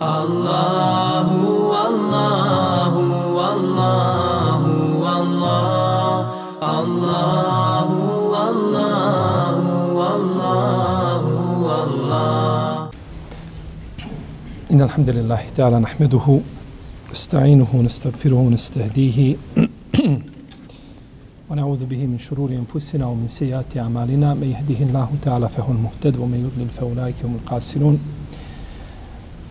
Allahu, Allahu, Allahu, Allah, Allahu, Allahu, Allahu, Allah. إن الحمد لله تعالى نحمده نستعينه ونستغفره ونستهديه. ونعوذ به من شرور أنفسنا ومن سيئات أعمالنا. من يهده الله تعالى فهو المهتد ومن يضلل فأولئك هم القاسرون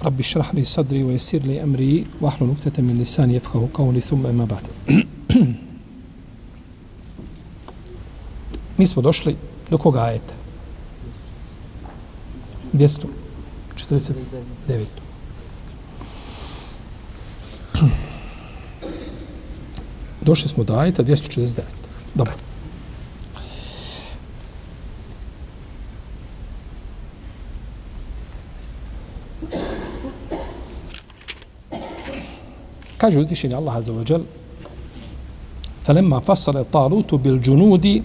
Rabbi šrah li sadri wa jesir li emri vahlu nuktete min lisan jefkahu kao li thum ema bate. Mi smo došli do koga ajeta? 249. došli smo do ajeta 249. Dobro. Kaže uzvišenje Allah Azza wa Jal فلما فصل طالوت بالجنود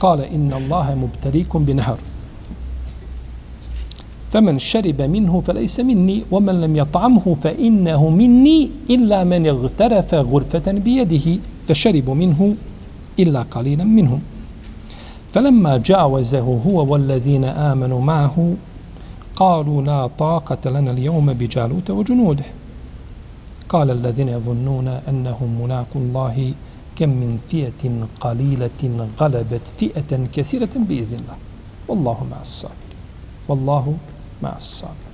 قال إن الله مبتليكم بنهر. فمن شرب منه فليس مني ومن لم يطعمه فإنه مني إلا من اغترف غرفة بيده فشرب منه إلا قليلا منهم. فلما جاوزه هو والذين آمنوا معه قالوا لا طاقة لنا اليوم بجالوت وجنوده. قال الذين يظنون أنهم ملاك الله كم من فئة قليلة غلبت فئة كثيرة بإذن الله والله مع الصابر والله مع الصابر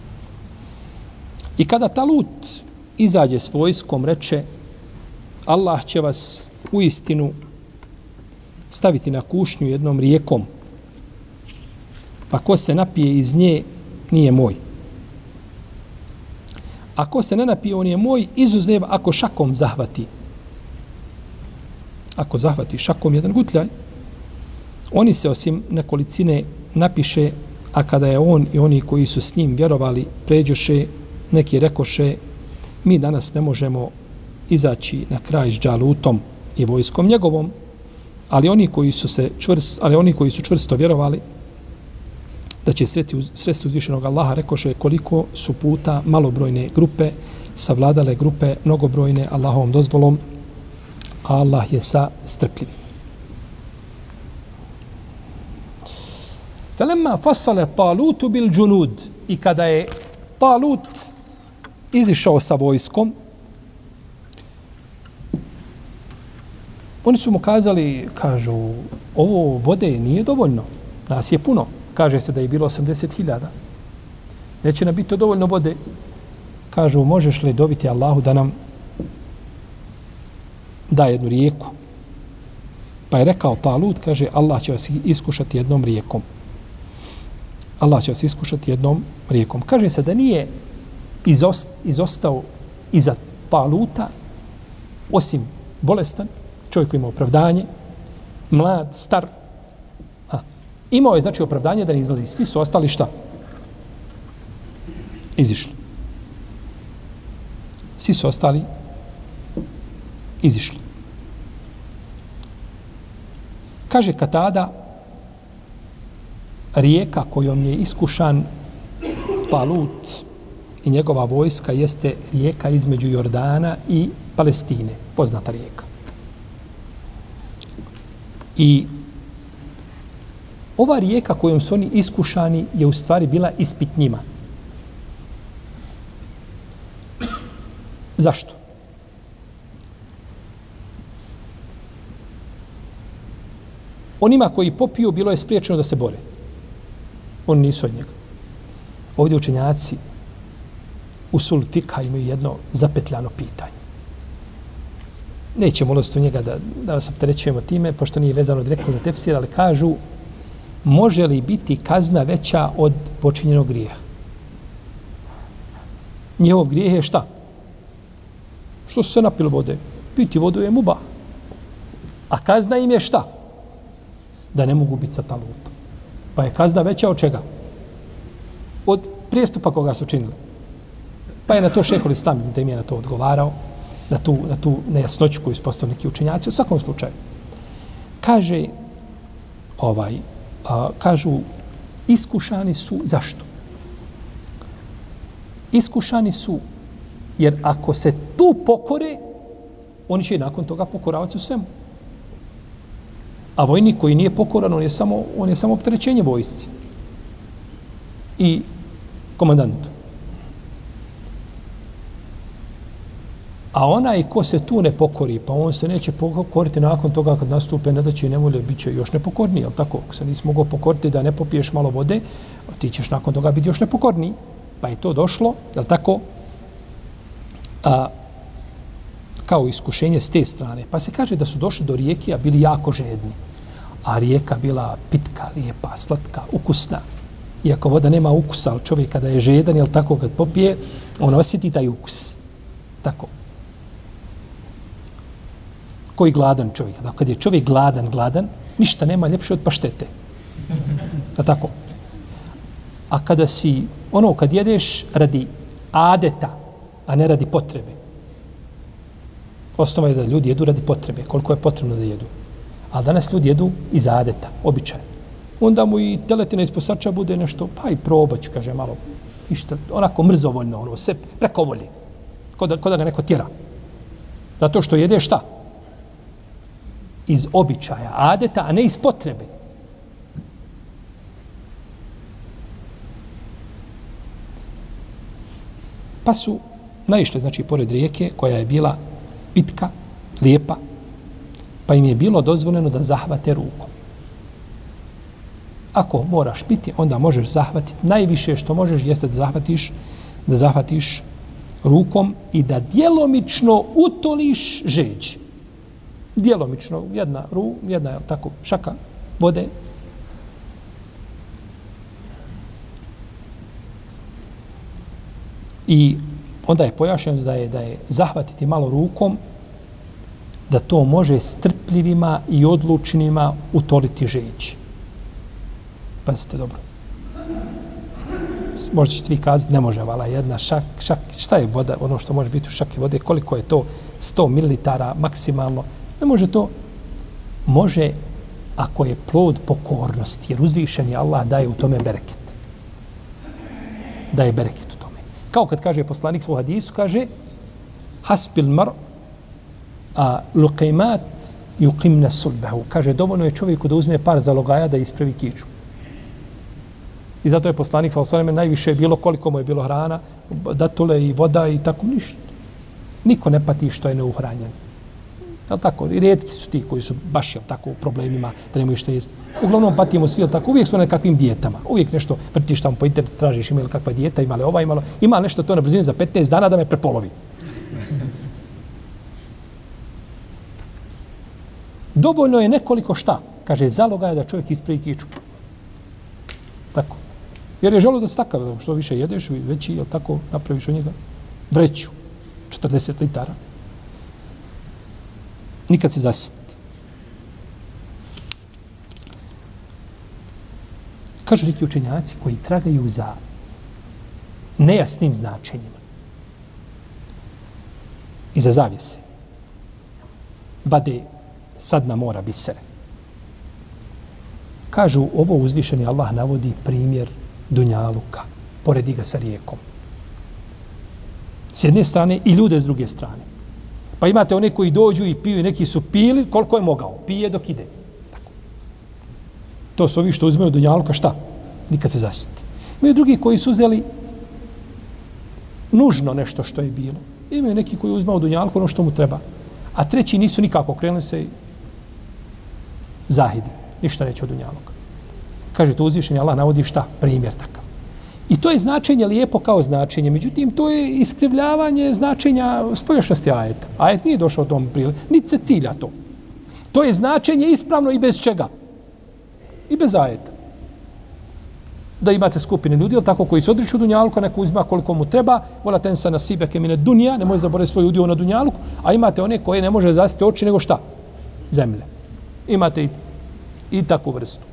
I kada Talut izađe s vojskom, reče Allah će vas u istinu staviti na kušnju jednom rijekom, pa ko se napije iz nje, nije moj. Ako se ne napije, on je moj, izuzev ako šakom zahvati. Ako zahvati šakom jedan gutljaj, oni se osim nekolicine napiše, a kada je on i oni koji su s njim vjerovali, pređoše, neki rekoše, mi danas ne možemo izaći na kraj s džalutom i vojskom njegovom, ali oni koji su se čvrst, ali oni koji su čvrsto vjerovali da će sreti uz, sresti uzvišenog Allaha, rekoše koliko su puta malobrojne grupe savladale grupe mnogobrojne Allahovom dozvolom, a Allah je sa strpljivim. Felemma fasale talutu bil džunud i kada je talut izišao sa vojskom, oni su mu kazali, kažu, ovo vode nije dovoljno, nas je puno. Kaže se da je bilo 80.000. Neće nam biti to dovoljno vode. Kažu, možeš li dobiti Allahu da nam da jednu rijeku? Pa je rekao Talut, kaže, Allah će vas iskušati jednom rijekom. Allah će vas iskušati jednom rijekom. Kaže se da nije izost, izostao iza Taluta, osim bolestan, čovjek koji ima opravdanje, mlad, star, imao je znači opravdanje da ne izlazi. Svi su ostali šta? Izišli. Svi su ostali izišli. Kaže Katada, rijeka kojom je iskušan Palut i njegova vojska jeste rijeka između Jordana i Palestine, poznata rijeka. I ova rijeka kojom su oni iskušani je u stvari bila ispit njima. Zašto? Onima koji popiju bilo je spriječeno da se bore. Oni nisu od njega. Ovdje učenjaci u sulfika imaju jedno zapetljano pitanje. Nećemo ulaziti u njega da, da vas opterećujemo time, pošto nije vezano direktno za tefsir, ali kažu može li biti kazna veća od počinjenog grija? Njihov grijeh je šta? Što su se napili vode? Piti vodu je muba. A kazna im je šta? Da ne mogu biti sa talutom. Pa je kazna veća od čega? Od prijestupa koga su činili. Pa je na to šehol islam da im je na to odgovarao, na tu, na tu nejasnoću koju ispostavili neki učenjaci. U svakom slučaju. Kaže, ovaj, a, kažu, iskušani su, zašto? Iskušani su, jer ako se tu pokore, oni će i nakon toga pokoravati u svemu. A vojnik koji nije pokoran, on je samo, on je samo opterećenje vojsci. I komandantu. A onaj ko se tu ne pokori, pa on se neće pokoriti nakon toga kad nastupe ne da će ne volje, bit će još nepokorniji, jel tako? Ako se nisi mogao pokoriti da ne popiješ malo vode, ti ćeš nakon toga biti još nepokorniji. Pa je to došlo, jel tako? A, kao iskušenje s te strane. Pa se kaže da su došli do rijeke, a bili jako žedni. A rijeka bila pitka, lijepa, slatka, ukusna. Iako voda nema ukusa, ali čovjek kada je žedan, jel tako, kad popije, on osjeti taj ukus. Tako koji gladan čovjek. Da, kad je čovjek gladan, gladan, ništa nema ljepše od paštete. Da tako. A kada si, ono, kad jedeš radi adeta, a ne radi potrebe. Osnova je da ljudi jedu radi potrebe, koliko je potrebno da jedu. A danas ljudi jedu iz adeta, običaj. Onda mu i teletina iz posača bude nešto, pa i probać, kaže malo, ništa, onako mrzovoljno, ono, sve prekovolje. Kod, kod da ga neko tjera. Zato što jede šta? Iz običaja, adeta, a ne iz potrebe. Pa su naišli, znači, pored rijeke, koja je bila pitka, lijepa, pa im je bilo dozvoljeno da zahvate rukom. Ako moraš piti, onda možeš zahvatiti. Najviše što možeš jeste da zahvatiš, da zahvatiš rukom i da djelomično utoliš žeđ djelomično jedna ru, jedna je tako šaka vode. I onda je pojašnjeno da je da je zahvatiti malo rukom da to može strpljivima i odlučnima utoliti žeđ. Pazite dobro. Možda ćete vi kazati, ne može vala jedna šak, šak, šta je voda, ono što može biti u šaki vode, koliko je to 100 ml maksimalno, Ne može to. Može ako je plod pokornosti, jer uzvišeni Allah daje u tome bereket. Daje bereket u tome. Kao kad kaže poslanik svoj hadisu, kaže haspil mar a luqimat yuqimna sulbahu. Kaže, dovoljno je čovjeku da uzme par zalogaja da ispravi kiču. I zato je poslanik sa osaneme najviše bilo koliko mu je bilo hrana, datule i voda i tako ništa. Niko ne pati što je neuhranjen. Je tako? I redki su ti koji su baš jel, tako u problemima da nemaju što jesti. Uglavnom patimo svi, jel tako? Uvijek smo na nekakvim dijetama. Uvijek nešto vrtiš tamo po internetu, tražiš ima li kakva dijeta, ima li ova, ima li, ima nešto to na brzini za 15 dana da me prepolovi. Dovoljno je nekoliko šta. Kaže, zaloga je da čovjek ispravi kiču. Tako. Jer je želo da stakav, što više jedeš, veći, jel tako, napraviš od njega vreću, 40 litara nikad se zasiti. Kažu neki učenjaci koji tragaju za nejasnim značenjima i za zavise. Bade sad na mora bisere. Kažu, ovo uzvišeni Allah navodi primjer Dunjaluka, poredi ga sa rijekom. S jedne strane i ljude s druge strane. Pa imate one koji dođu i piju i neki su pili koliko je mogao. Pije dok ide. Tako. To su ovi što uzmeju do njalka, šta? Nikad se zasiti. Imaju drugi koji su uzeli nužno nešto što je bilo. Imaju neki koji uzmao do njalka ono što mu treba. A treći nisu nikako krenuli se zahidi. Ništa neće od dunjaluka. Kaže, to uzvišenje Allah navodi šta? Primjer takav. I to je značenje lijepo kao značenje. Međutim, to je iskrivljavanje značenja spoljašnosti ajeta. Ajet nije došao u tom priliku. Niti se cilja to. To je značenje ispravno i bez čega? I bez ajeta. Da imate skupine ljudi, ili tako, koji se odriču dunjaluka, neko uzima koliko mu treba, vola tensa na sibe kemine dunija, ne može zaboraviti svoj udio na dunjaluku, a imate one koje ne može zasiti oči, nego šta? Zemlje. Imate i, i takvu vrstu.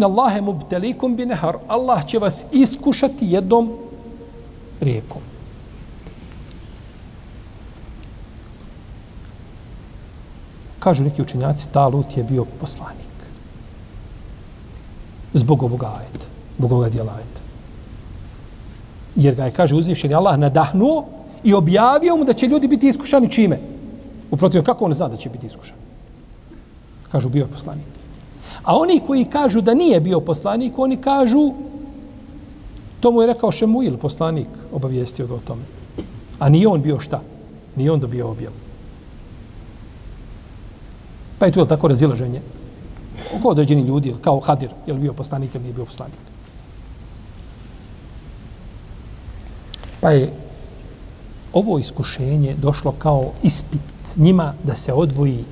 Inna Allahe mubtelikum bi nehar. Allah će vas iskušati jednom rijekom. Kažu neki učenjaci, Talut je bio poslanik. Zbog ovoga ajeta. Zbog ovoga dijela ajeta. Jer ga je, kaže, uzvišeni Allah nadahnuo i objavio mu da će ljudi biti iskušani čime? Uprotiv, kako on zna da će biti iskušan? Kažu, bio je poslanik. A oni koji kažu da nije bio poslanik, oni kažu, to mu je rekao Šemuil, poslanik, obavijestio ga o tome. A nije on bio šta? Nije on dobio objavu. Pa je tu je tako razilaženje. Oko određeni ljudi, kao Hadir, je li bio poslanik ili nije bio poslanik. Pa je ovo iskušenje došlo kao ispit njima da se odvoji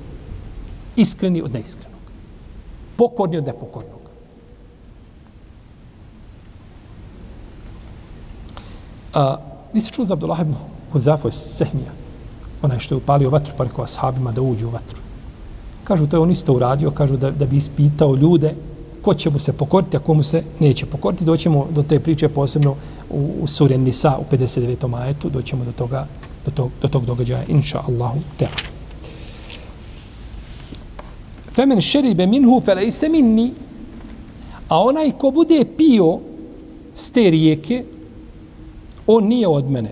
iskreni od neiskreni. Pokorni od nepokornog. A, vi ste čuli za Abdullah ibn Huzafo iz Sehmija, onaj što je upalio vatru pa rekao ashabima da uđu u vatru. Kažu, to je on isto uradio, kažu da, da bi ispitao ljude ko će mu se pokoriti, a komu se neće pokoriti. Doćemo do te priče posebno u, u Suren Nisa u 59. majetu, doćemo do toga, do tog, do tog događaja, inša Allahu tefak. Femen šeribe minhu felej se minni, a onaj ko bude pio s te rijeke, on nije od mene.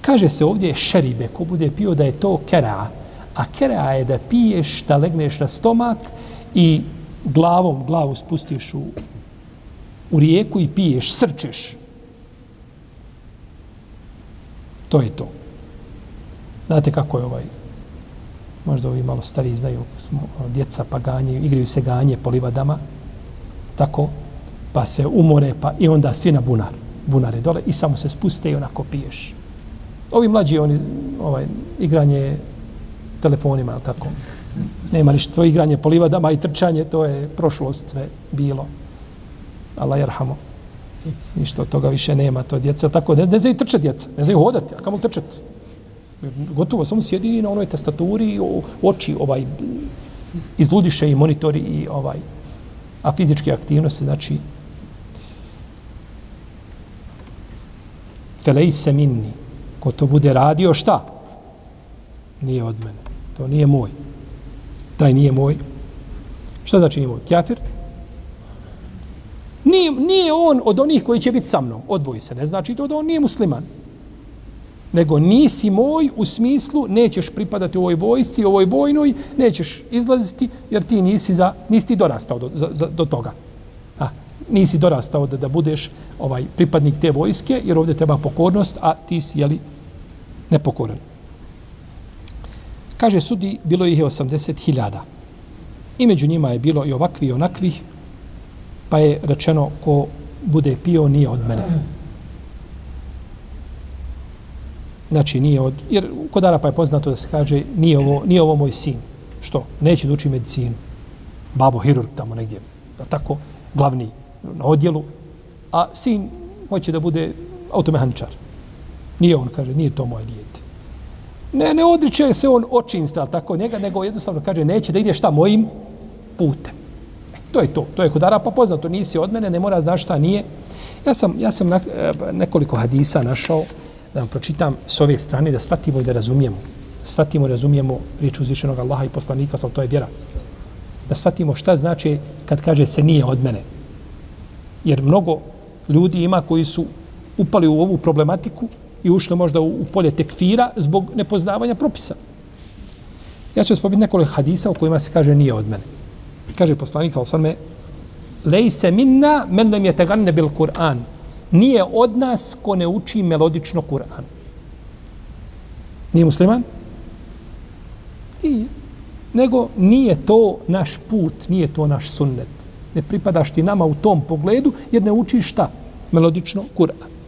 Kaže se ovdje šeribe, ko bude pio da je to kera. A kera je da piješ, da legneš na stomak i glavom, glavu spustiš u, u rijeku i piješ, srčeš. To je to. Znate kako je ovaj, možda ovi malo stariji znaju, pa smo ono, djeca pa ganjaju, igraju se ganje po livadama, tako, pa se umore, pa i onda svi na bunar, bunare dole i samo se spuste i onako piješ. Ovi mlađi, oni, ovaj, igranje telefonima, ali tako. Nema ništa, to igranje po livadama i trčanje, to je prošlost sve bilo. Allah jerhamo. Ništa od toga više nema, to djeca, tako, ne, ne znaju trčati djeca, ne znaju hodati, a kamo trčati? Gotovo, samo sjedi na onoj tastaturi, o, oči, ovaj, izludiše i monitori i ovaj, a fizičke aktivnosti, znači, felej se minni, ko to bude radio, šta? Nije od mene. To nije moj. Taj nije moj. Šta znači nije moj? Kjafir? Nije, nije on od onih koji će biti sa mnom. Odvoji se. Ne znači to da on nije musliman. Nego nisi moj u smislu nećeš pripadati ovoj vojsci, ovoj vojnoj, nećeš izlaziti jer ti nisi, za, nisi ti dorastao do, za, za, do toga. A, nisi dorastao da, da budeš ovaj pripadnik te vojske, jer ovdje treba pokornost, a ti si, jeli, nepokoran. Kaže sudi, bilo ih je 80.000. I među njima je bilo i ovakvi i onakvih, pa je rečeno ko bude pio nije od mene. Znači nije od, jer kod Arapa je poznato da se kaže nije ovo, nije ovo moj sin. Što? Neće da uči medicinu. Babo hirurg tamo negdje. Tako, glavni na odjelu. A sin hoće da bude automehaničar. Nije on, kaže, nije to moje dijete. Ne, ne odriče se on očinstva, tako njega, nego jednostavno kaže, neće da ide šta mojim putem. E, to je to. To je kod Arapa poznato. Nisi od mene, ne mora znaš šta nije. Ja sam, ja sam na, nekoliko hadisa našao da vam pročitam s ove strane da shvatimo i da razumijemo. Shvatimo i razumijemo riječ uzvišenog Allaha i poslanika, sam to je vjera. Da shvatimo šta znači kad kaže se nije od mene. Jer mnogo ljudi ima koji su upali u ovu problematiku i ušli možda u, polje tekfira zbog nepoznavanja propisa. Ja ću spobiti nekoliko hadisa u kojima se kaže nije od mene. Kaže poslanik, ali sam me, lej se minna, men nam je teganne bil Kur'an. Nije od nas ko ne uči melodično Kur'an. Nije musliman? I, nego nije to naš put, nije to naš sunnet. Ne pripadaš ti nama u tom pogledu, jer ne učiš šta? Melodično Kur'an.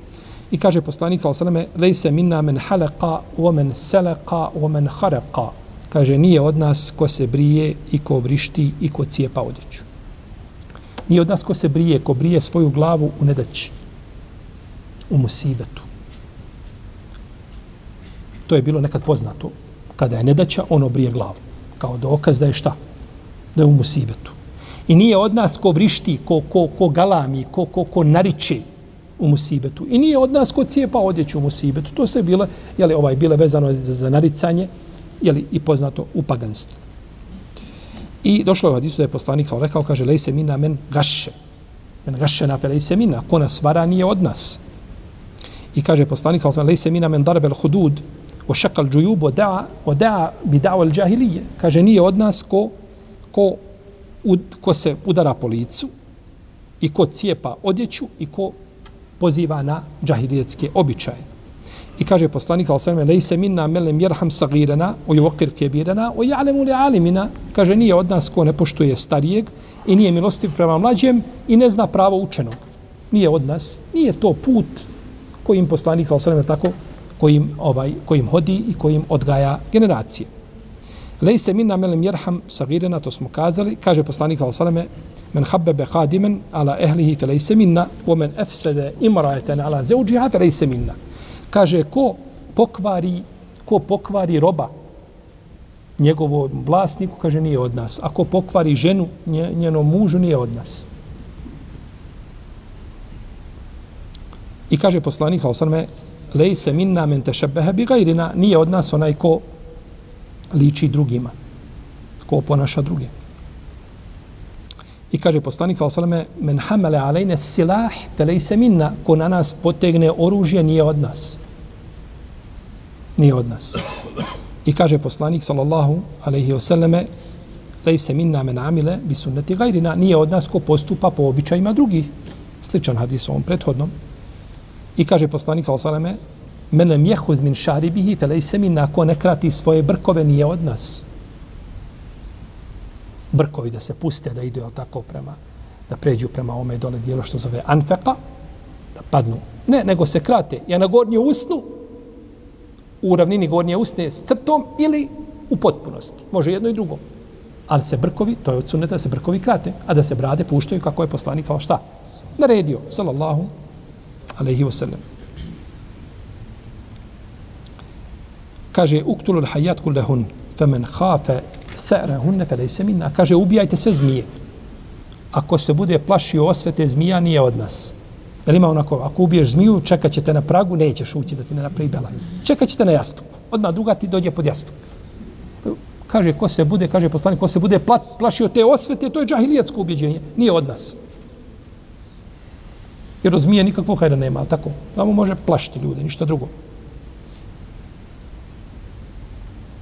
I kaže poslanica al salame, lejse minna men halaka, o men selaka, o men haraka. Kaže, nije od nas ko se brije i ko vrišti i ko cijepa odjeću. Nije od nas ko se brije, ko brije svoju glavu u nedaći, u musibetu. To je bilo nekad poznato. Kada je nedaća, ono brije glavu. Kao dokaz da je šta? Da je u musibetu. I nije od nas ko vrišti, ko, ko, ko galami, ko, ko, ko nariče, u musibetu. I nije od nas ko cijepa odjeću u musibetu. To sve bile, jeli, ovaj, bile vezano za, za naricanje, jeli, i poznato u paganstvu. I došlo je u hadisu da je poslanik rekao, kaže, lej se mina men gaše. Men gaše na lej se mina. Ko nas vara nije od nas. I kaže poslanik sa lej se mina men darbel hudud o šakal džujub o da, o da bi dao al džahilije. Kaže, nije od nas ko, ko, ud, ko se udara po licu i ko cijepa odjeću i ko poziva na džahilijetske običaje. I kaže poslanik sallallahu alejhi ve sellem: "Lejse minna men lem yerham sagirana wa yuqir kebirana wa ya'lamu li alimina." Kaže nije od nas ko ne poštuje starijeg i nije milostiv prema mlađem i ne zna pravo učenog. Nije od nas, nije to put kojim poslanik sallallahu alejhi ve tako kojim ovaj kojim hodi i kojim odgaja generacije. Lejse minna men lem yerham sagirana, to smo kazali, kaže poslanik sallallahu alejhi ve men habbebe hadimen ala ehlihi fe lejse minna, o men efsede imrajeten ala zeuđiha fe lejse minna. Kaže, ko pokvari, ko pokvari roba njegovom vlasniku, kaže, nije od nas. Ako pokvari ženu, nje, njenom mužu, nije od nas. I kaže poslanik, ali lej se minna men tešebehe bi gajrina, nije od nas onaj ko liči drugima, ko ponaša druge. I kaže poslanik sallallahu alejhi ve selleme men silah, te silah se minna ko na nas potegne oružje nije od nas. Nije od nas. I kaže poslanik sallallahu alejhi ve selleme laysa minna men amile bi sunnati ghayrina nije od nas ko postupa po običajima drugih. Sličan hadis ovom prethodnom. I kaže poslanik sallallahu alejhi ve selleme men lam yahuz min sharibihi falaysa minna ko ne krati svoje brkove nije od nas brkovi da se puste, da idu tako prema, da pređu prema ome dole dijelo što zove anfeka, da padnu. Ne, nego se krate. Ja na gornje usnu, u ravnini gornje usne s crtom ili u potpunosti. Može jedno i drugo. Ali se brkovi, to je od suneta, da se brkovi krate, a da se brade puštaju kako je poslanik, kao šta? Naredio, sallallahu alaihi wasallam. Kaže, uktulul hajat kullehun, femen hafe thara hunne fe lejse minna. Kaže, ubijajte sve zmije. Ako se bude plašio osvete zmija, nije od nas. Jel ima onako, ako ubiješ zmiju, čekat ćete na pragu, nećeš ući da ti ne napravi bela. Čekat ćete na jastuku. Odmah druga ti dođe pod jastuk. Kaže, ko se bude, kaže poslanik, ko se bude plašio te osvete, to je džahilijetsko ubjeđenje. Nije od nas. Jer od zmije nikakvog hajda nema, ali tako. Samo može plašiti ljude, ništa drugo.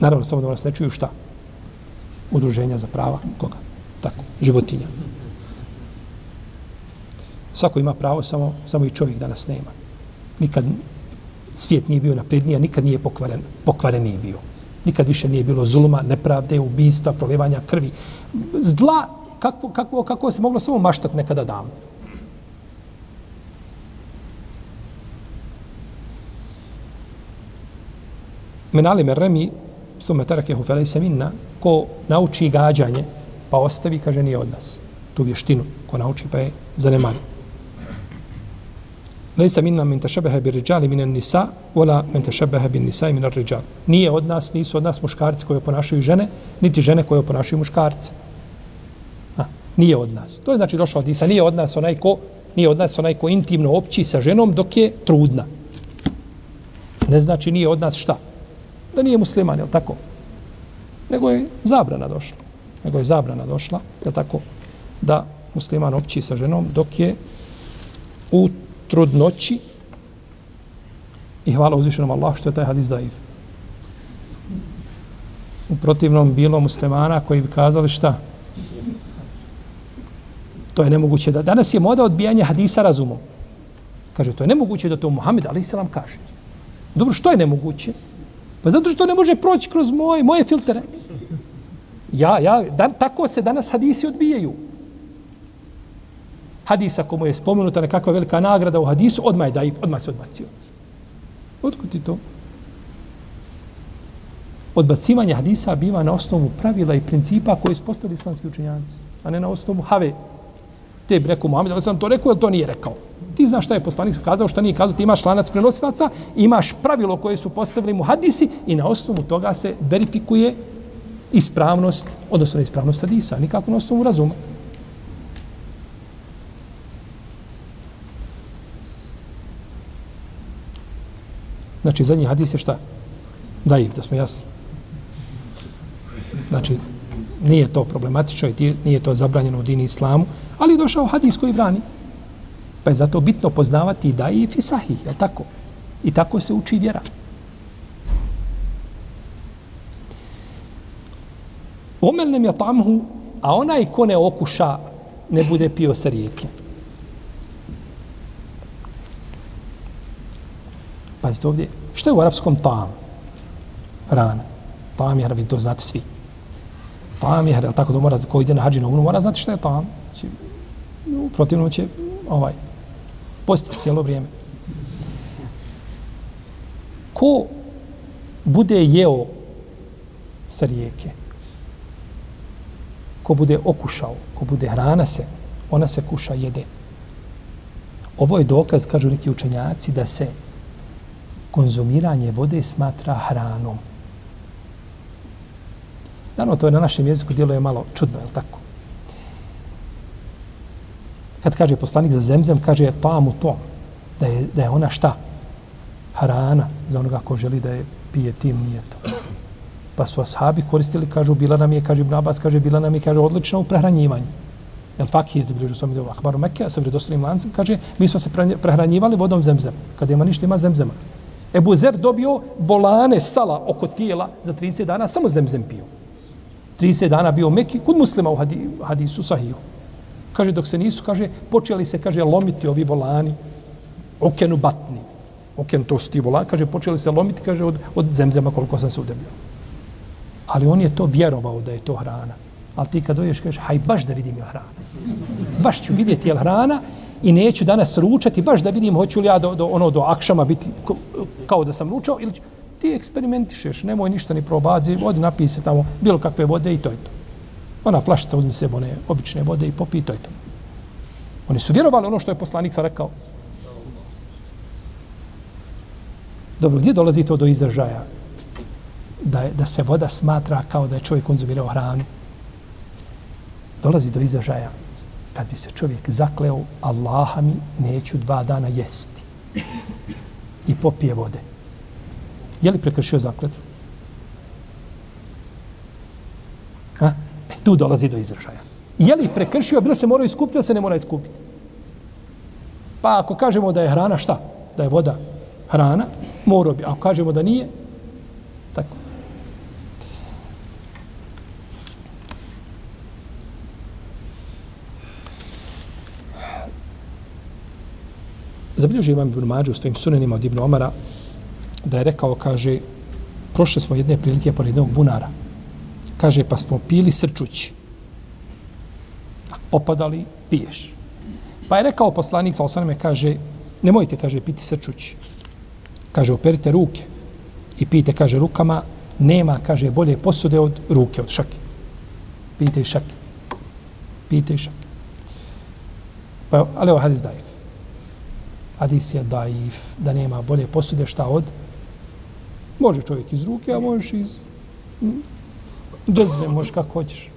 Naravno, samo da vas ne čuju šta udruženja za prava koga? Tako, životinja. Svako ima pravo, samo, samo i čovjek danas nema. Nikad svijet nije bio napredniji, nikad nije pokvaren, pokvaren nije bio. Nikad više nije bilo zuluma, nepravde, ubijstva, prolivanja krvi. Zla, kako, kako, kako se moglo samo maštati nekada davno. Men Menali Merremi, sume terakehu felejse minna, ko nauči gađanje, pa ostavi, kaže, nije od nas. Tu vještinu, ko nauči, pa je zanemari. Lejsa minna min tešebehe bi riđali minan nisa, vola min tešebehe bi nisa i min riđal. Nije od nas, nisu od nas muškarci koji oponašaju žene, niti žene koje oponašaju muškarce. A, nije od nas. To je znači došlo od Isa. Nije od nas onaj ko, nije od nas onaj ko intimno opći sa ženom dok je trudna. Ne znači nije od nas šta? Da nije musliman, je tako? nego je zabrana došla. Nego je zabrana došla, je tako, da musliman opći sa ženom dok je u trudnoći i hvala uzvišenom Allah što je taj hadis daif. U protivnom bilo muslimana koji bi kazali šta? To je nemoguće da danas je moda odbijanja hadisa razumom. Kaže, to je nemoguće da to Muhammed ali i kaže. Dobro, što je nemoguće? Pa zato što ne može proći kroz moje, moje filtere. Ja, ja, dan, tako se danas hadisi odbijaju. Hadis, ako mu je spomenuta nekakva velika nagrada u hadisu, odmah je daif, odmah se odbacio. Otkud ti to? Odbacivanje hadisa biva na osnovu pravila i principa koje su postavili islamski učenjanci, a ne na osnovu have. Te bi rekao Muhammed, ali sam to rekao, ili to nije rekao. Ti znaš šta je poslanik kazao, šta nije kazao, ti imaš lanac prenosilaca, imaš pravilo koje su postavili mu hadisi i na osnovu toga se verifikuje ispravnost, odnosno ispravnost hadisa, nikako na osnovu razuma. Znači, zadnji hadis je šta? Daiv, da smo jasni. Znači, nije to problematično i nije to zabranjeno u dini islamu, ali je došao hadis koji brani. Pa je zato bitno poznavati da i fisahi, je tako? I tako se uči vjera. Omel nem je tamhu, a onaj ko ne okuša, ne bude pio sa rijeke. Pazite ovdje, što je u arapskom tam? Rana. Tam je, vi to znate svi. Tam je, tako da mora, ko ide na hađi na umru, mora znati što je tam. Znači, u protivnom će, ovaj, Posti cijelo vrijeme. Ko bude jeo sa rijeke, ko bude okušao, ko bude hrana se, ona se kuša, jede. Ovo je dokaz, kažu neki učenjaci, da se konzumiranje vode smatra hranom. Naravno, to je na našem jeziku djeluje malo čudno, je li tako? Kad kaže poslanik za zemzem, kaže je pamu to, da je, da je ona šta? Hrana za onoga ko želi da je pije tim, nije to. Pa su ashabi koristili, kažu, bila nam je, kaže Ibn Abbas, kaže, bila nam je, kaže, odlično u prehranjivanju. Jel fakih je zabilježio svom ideolu Ahbaru Mekke, a sa vredostanim lancem, kaže, mi smo se prehranjivali vodom zemzem. Kada ima ništa, ima zemzema. Ebu Zer dobio volane sala oko tijela za 30 dana, samo zemzem pio. 30 dana bio Mekki, kod muslima u hadisu sahiju. Kaže, dok se nisu, kaže, počeli se, kaže, lomiti ovi volani, okenu batni. Oken to sti volani, kaže, počeli se lomiti, kaže, od, od zemzema koliko sam se udebljio. Ali on je to vjerovao da je to hrana. Ali ti kad doješ, kaže, haj, baš da vidim je hrana. Baš ću vidjeti je hrana i neću danas ručati, baš da vidim hoću li ja do, do, ono, do akšama biti kao da sam ručao ili ću, ti eksperimentišeš, nemoj ništa ni probazi, vodi napij se tamo bilo kakve vode i to je to. Ona flašica uzmi sebe one obične vode i popi to je to. Oni su vjerovali ono što je poslanik sa rekao. Dobro, gdje dolazi to do izražaja? Da, je, da se voda smatra kao da je čovjek konzumirao hranu. Dolazi do izražaja kad bi se čovjek zakleo Allaha mi neću dva dana jesti i popije vode. Je li prekršio zakletvu? Ha? Tu dolazi do izražaja. Je li prekršio, bilo se mora iskupiti, ili se ne mora iskupiti? Pa ako kažemo da je hrana šta? Da je voda hrana, mora bi. Ako kažemo da nije, tako. Zabilježio imam Ibn Mađu u svojim sunenima od Ibn Omara da je rekao, kaže, prošle smo jedne prilike pored jednog bunara. Kaže, pa smo pili srčući. Opadali, piješ. Pa je rekao poslanik sa osaname, kaže, nemojte, kaže, piti srčući. Kaže, operite ruke i pijte, kaže, rukama, nema, kaže, bolje posude od ruke, od šake. Pijte i šake. Pijte i šake. Pa, ali ovo hadis daif. Hadis je daif, da nema bolje posude šta od Može čovjek iz ruke, a možeš iz džezve, možeš kako hoćeš.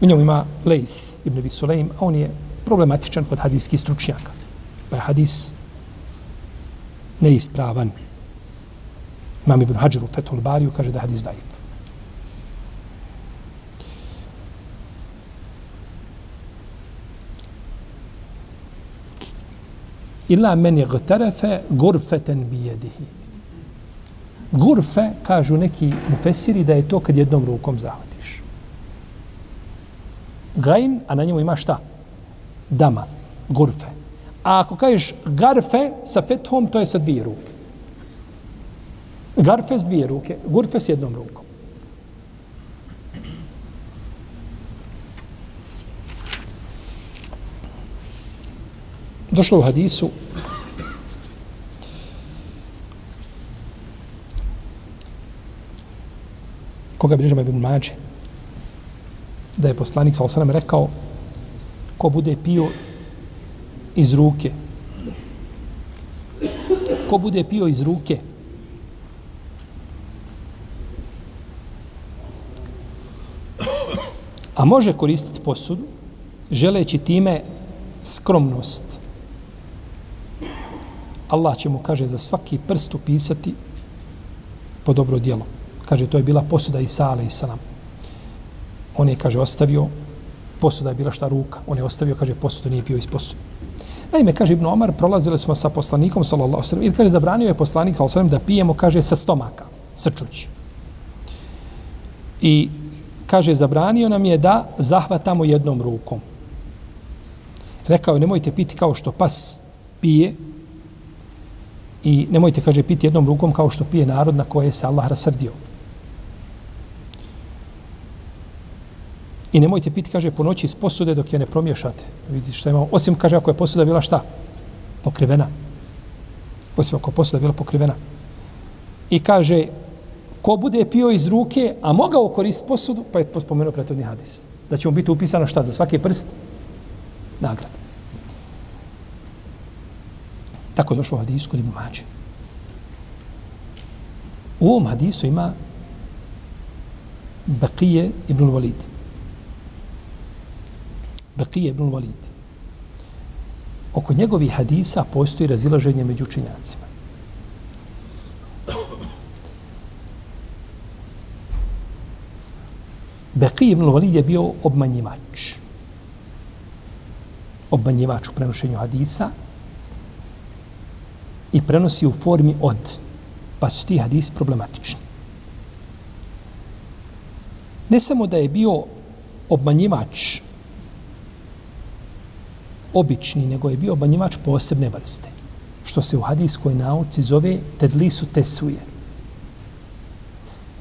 U njemu ima Lejs ibn Abi Sulejm, a on je problematičan kod hadijskih stručnjaka. Pa je hadis neispravan. Imam ibn Hajar u Fethul Bariju kaže da je hadis daif. Ila meni gtarefe gurfeten bijedihi. Gurfe, kažu neki mufesiri, da je to kad jednom rukom zahvatiš. Gajn, a na njemu ima šta? Dama. Gurfe. A ako kažeš garfe sa fethom, to je sa dvije ruke. Garfe s dvije ruke, gurfe s jednom rukom. Došlo u hadisu koga bilježama Ibn Mađe, da je poslanik sa osanem rekao ko bude pio iz ruke ko bude pio iz ruke a može koristiti posudu želeći time skromnost Allah će mu kaže za svaki prst upisati po dobro djelo kaže to je bila posuda Isa i salam. On je, kaže, ostavio, posuda je bila šta ruka. On je ostavio, kaže, posudu, nije pio iz posuda. Naime, kaže Ibn Omar, prolazili smo sa poslanikom, sallallahu sallam, i kaže, zabranio je poslanik, sallallahu sallam, da pijemo, kaže, sa stomaka, srčući. I kaže, zabranio nam je da zahvatamo jednom rukom. Rekao je, nemojte piti kao što pas pije i nemojte, kaže, piti jednom rukom kao što pije narod na koje se Allah rasrdio. I nemojte piti, kaže, po noći iz posude dok je ne promiješate. Vidite što imamo. Osim, kaže, ako je posuda bila šta? Pokrivena. Osim ako je posuda bila pokrivena. I kaže, ko bude pio iz ruke, a mogao koristiti posudu, pa je spomenuo pretodni hadis. Da će mu biti upisano šta? Za svaki prst? Nagrad. Tako je došlo u hadisu kod Ibn Mađe. U ovom hadisu ima Bakije ibn Walid. Bekije ibn Walid. Oko njegovih hadisa postoji razilaženje među učenjacima. Bekije ibn Walid je bio obmanjivač. Obmanjivač u prenošenju hadisa i prenosi u formi od. Pa su ti hadisi problematični. Ne samo da je bio obmanjivač obični, nego je bio obmanjivač posebne vrste. Što se u hadijskoj nauci zove tedlisu tesuje.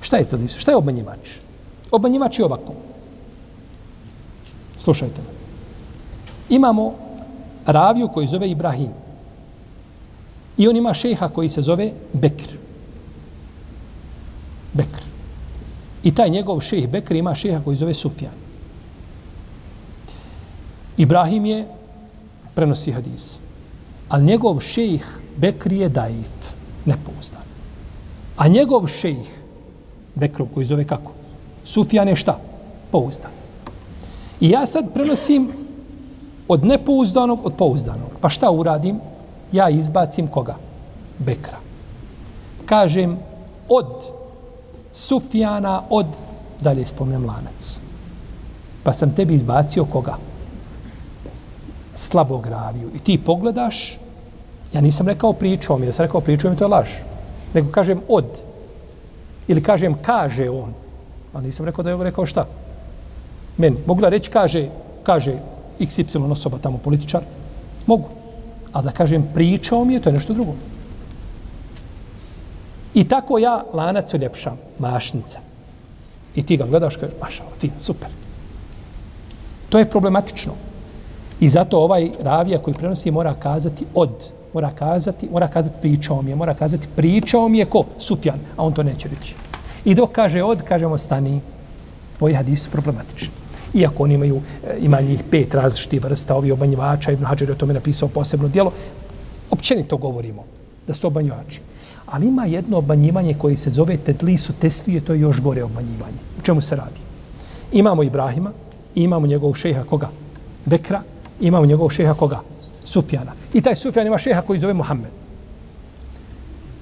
Šta je tedlisu? Šta je obmanjivač? Obmanjivač je ovako. Slušajte me. Imamo raviju koji zove Ibrahim. I on ima šeha koji se zove Bekr. Bekr. I taj njegov šeh Bekr ima šeha koji zove Sufjan. Ibrahim je prenosi hadis. Ali njegov šejh Bekri je daif, nepouzdan. A njegov šejh, Bekrov koji zove kako? Sufjan je šta? Pouzdan. I ja sad prenosim od nepouzdanog od pouzdanog. Pa šta uradim? Ja izbacim koga? Bekra. Kažem od Sufjana, od, dalje spomnem lanac. Pa sam tebi izbacio koga? Slabog raviju i ti pogledaš, ja nisam rekao pričao mi, da sam rekao pričao mi to je laž. Nego kažem od. Ili kažem kaže on. ali nisam rekao da je ovo rekao šta. Meni. Mogu da reći kaže, kaže XY osoba tamo političar? Mogu. A da kažem pričao mi je, to je nešto drugo. I tako ja lanac uljepšam, mašnica. I ti ga gledaš, kažeš, mašala, fin, super. To je problematično. I zato ovaj ravija koji prenosi mora kazati od, mora kazati, mora kazati pričao mi je, mora kazati pričao mi je ko? Sufjan, a on to neće reći. I dok kaže od, kažemo stani, tvoji hadisi su problematični. Iako oni imaju, e, ima njih pet različitih vrsta, ovi obanjivača, Ibn Hađer je o tome napisao posebno dijelo, općenito govorimo da su obanjivači. Ali ima jedno obanjivanje koje se zove Tedlisu Tesvije, to je još gore obanjivanje. U čemu se radi? Imamo Ibrahima, imamo njegovog šeha koga? Bekra, imamo njegovog šeha koga? Sufjana. I taj Sufjan ima šeha koji zove Muhammed.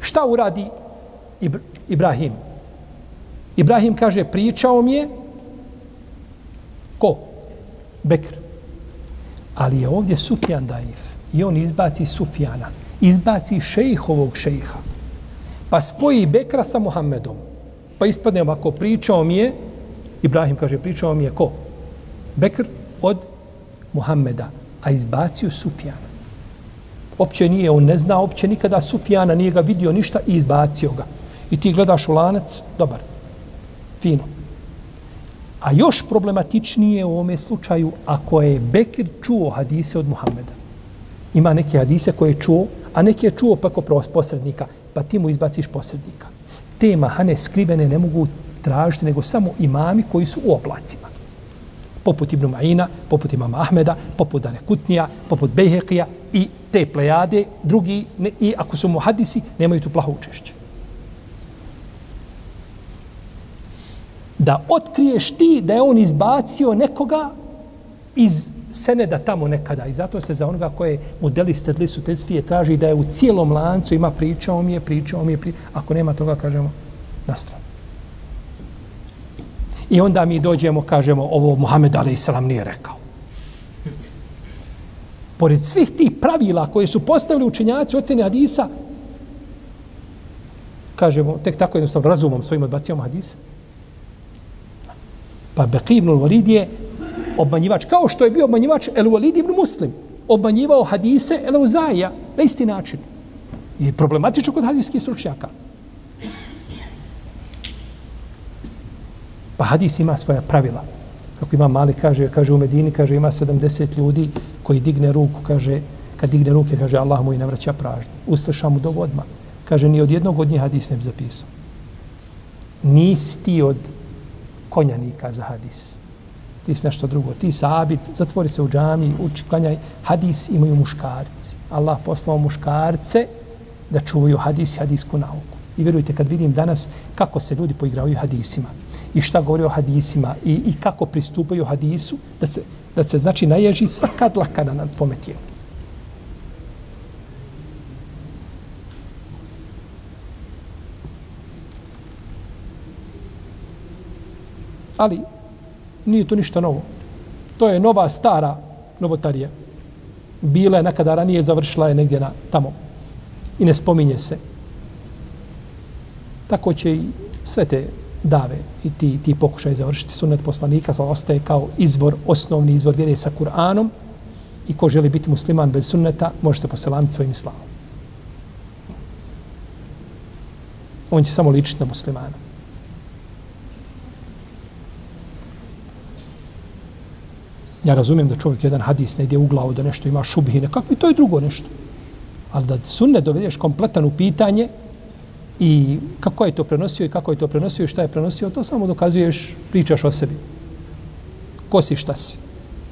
Šta uradi Ibr Ibrahim? Ibrahim kaže, pričao mi je ko? Bekr. Ali je ovdje Sufjan daif. I on izbaci Sufjana. Izbaci šejhovog šejha. Pa spoji Bekra sa Muhammedom. Pa ispadne ovako, pričao mi je, Ibrahim kaže, pričao mi je ko? Bekr od Muhammeda, a izbacio Sufjana. Opće nije, on ne zna opće nikada Sufjana, nije ga vidio ništa i izbacio ga. I ti gledaš u lanac, dobar, fino. A još problematičnije u ovome slučaju, ako je Bekir čuo hadise od Muhammeda. Ima neke hadise koje je čuo, a neke je čuo preko posrednika, pa ti mu izbaciš posrednika. Te mahane skrivene ne mogu tražiti, nego samo imami koji su u oblacima poput Ibn Ma'ina, poput imama Ahmeda, poput Dane Kutnija, poput Bejhekija i te plejade, drugi, ne, i ako su muhadisi, nemaju tu plaho učešće. Da otkriješ ti da je on izbacio nekoga iz seneda tamo nekada. I zato se za onoga koje modeli stedli su te svije traži da je u cijelom lancu ima pričao mi je, pričao mi je, pričao. Ako nema toga, kažemo, na stranu. I onda mi dođemo, kažemo, ovo Muhammed a.s. nije rekao. Pored svih tih pravila koje su postavili učenjaci ocjene hadisa, kažemo, tek tako jednostavno razumom svojim odbacijama hadisa. Pa Beqi ibn Walid je obmanjivač, kao što je bio obmanjivač El Walid ibn Muslim, obmanjivao hadise El Uzaija na isti način. I problematično kod hadijskih stručnjaka. Pa hadis ima svoja pravila. Kako ima mali, kaže, kaže u Medini, kaže ima 70 ljudi koji digne ruku, kaže, kad digne ruke, kaže Allah mu i ne vraća pražnje. Usliša mu do odmah. Kaže, ni od jednog od njih hadis ne bi zapisao. Nisi ti od konjanika za hadis. Ti si nešto drugo. Ti sabit, zatvori se u džami, uči, klanjaj. Hadis imaju muškarci. Allah poslao muškarce da čuvaju hadis i hadisku nauku. I vjerujte, kad vidim danas kako se ljudi poigravaju hadisima i šta govori o hadisima i, i kako pristupaju hadisu, da se, da se znači naježi svaka dlaka na pometijelu. Ali nije to ništa novo. To je nova, stara novotarija. Bila je nekada ranije, završila je negdje na, tamo. I ne spominje se. Tako će i sve te dave i ti, ti pokušaj završiti sunnet poslanika, sa ostaje kao izvor, osnovni izvor vjere sa Kur'anom i ko želi biti musliman bez sunneta, može se poselamiti svojim islamom. On će samo ličiti na muslimana. Ja razumijem da čovjek jedan hadis ne ide u glavu da nešto ima šubhine, kakvi to je drugo nešto. Ali da sunne dovedeš kompletan u pitanje i kako je to prenosio i kako je to prenosio i šta je prenosio, to samo dokazuješ, pričaš o sebi. Ko si, šta si.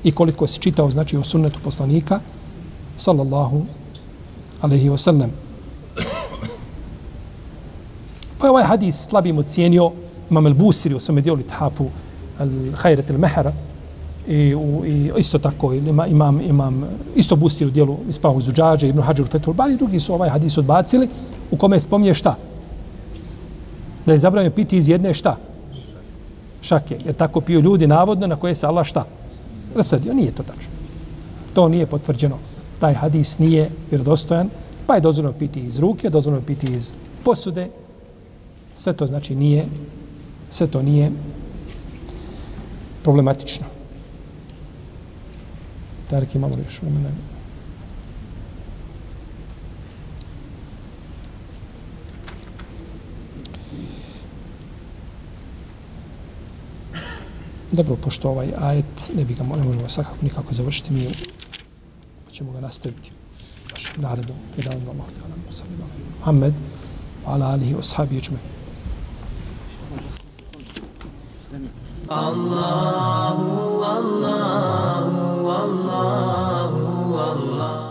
I koliko si čitao, znači, o sunnetu poslanika, sallallahu alaihi wa sallam. Pa je ovaj hadis slabim ocijenio Imam al-Busiri u svome dijelu Ithafu al-Hajrat al-Mehara, i, u, i isto tako ima, imam, imam isto Busiri u dijelu ispahu Zuđađe, Ibn Hađur, Fethul Bari, drugi su ovaj hadis odbacili, u kome spominje šta? Da je zabranio piti iz jedne šta? Šake. Jer tako piju ljudi navodno na koje se Allah šta? Rasadio. Nije to tačno. To nije potvrđeno. Taj hadis nije vjerodostojan, pa je dozvoljeno piti iz ruke, dozvoljeno piti iz posude. Sve to znači nije, sve to nije problematično. Tarek imamo još vremena. Dobro, pošto ovaj ajet, ne bi ga ne možemo svakako nikako završiti, mi ćemo ga nastaviti u našem narodu. Jedan vam Allah, jedan vam Allah, jedan vam Allah, jedan Allahu, Allahu, Allahu, Allahu, Allahu.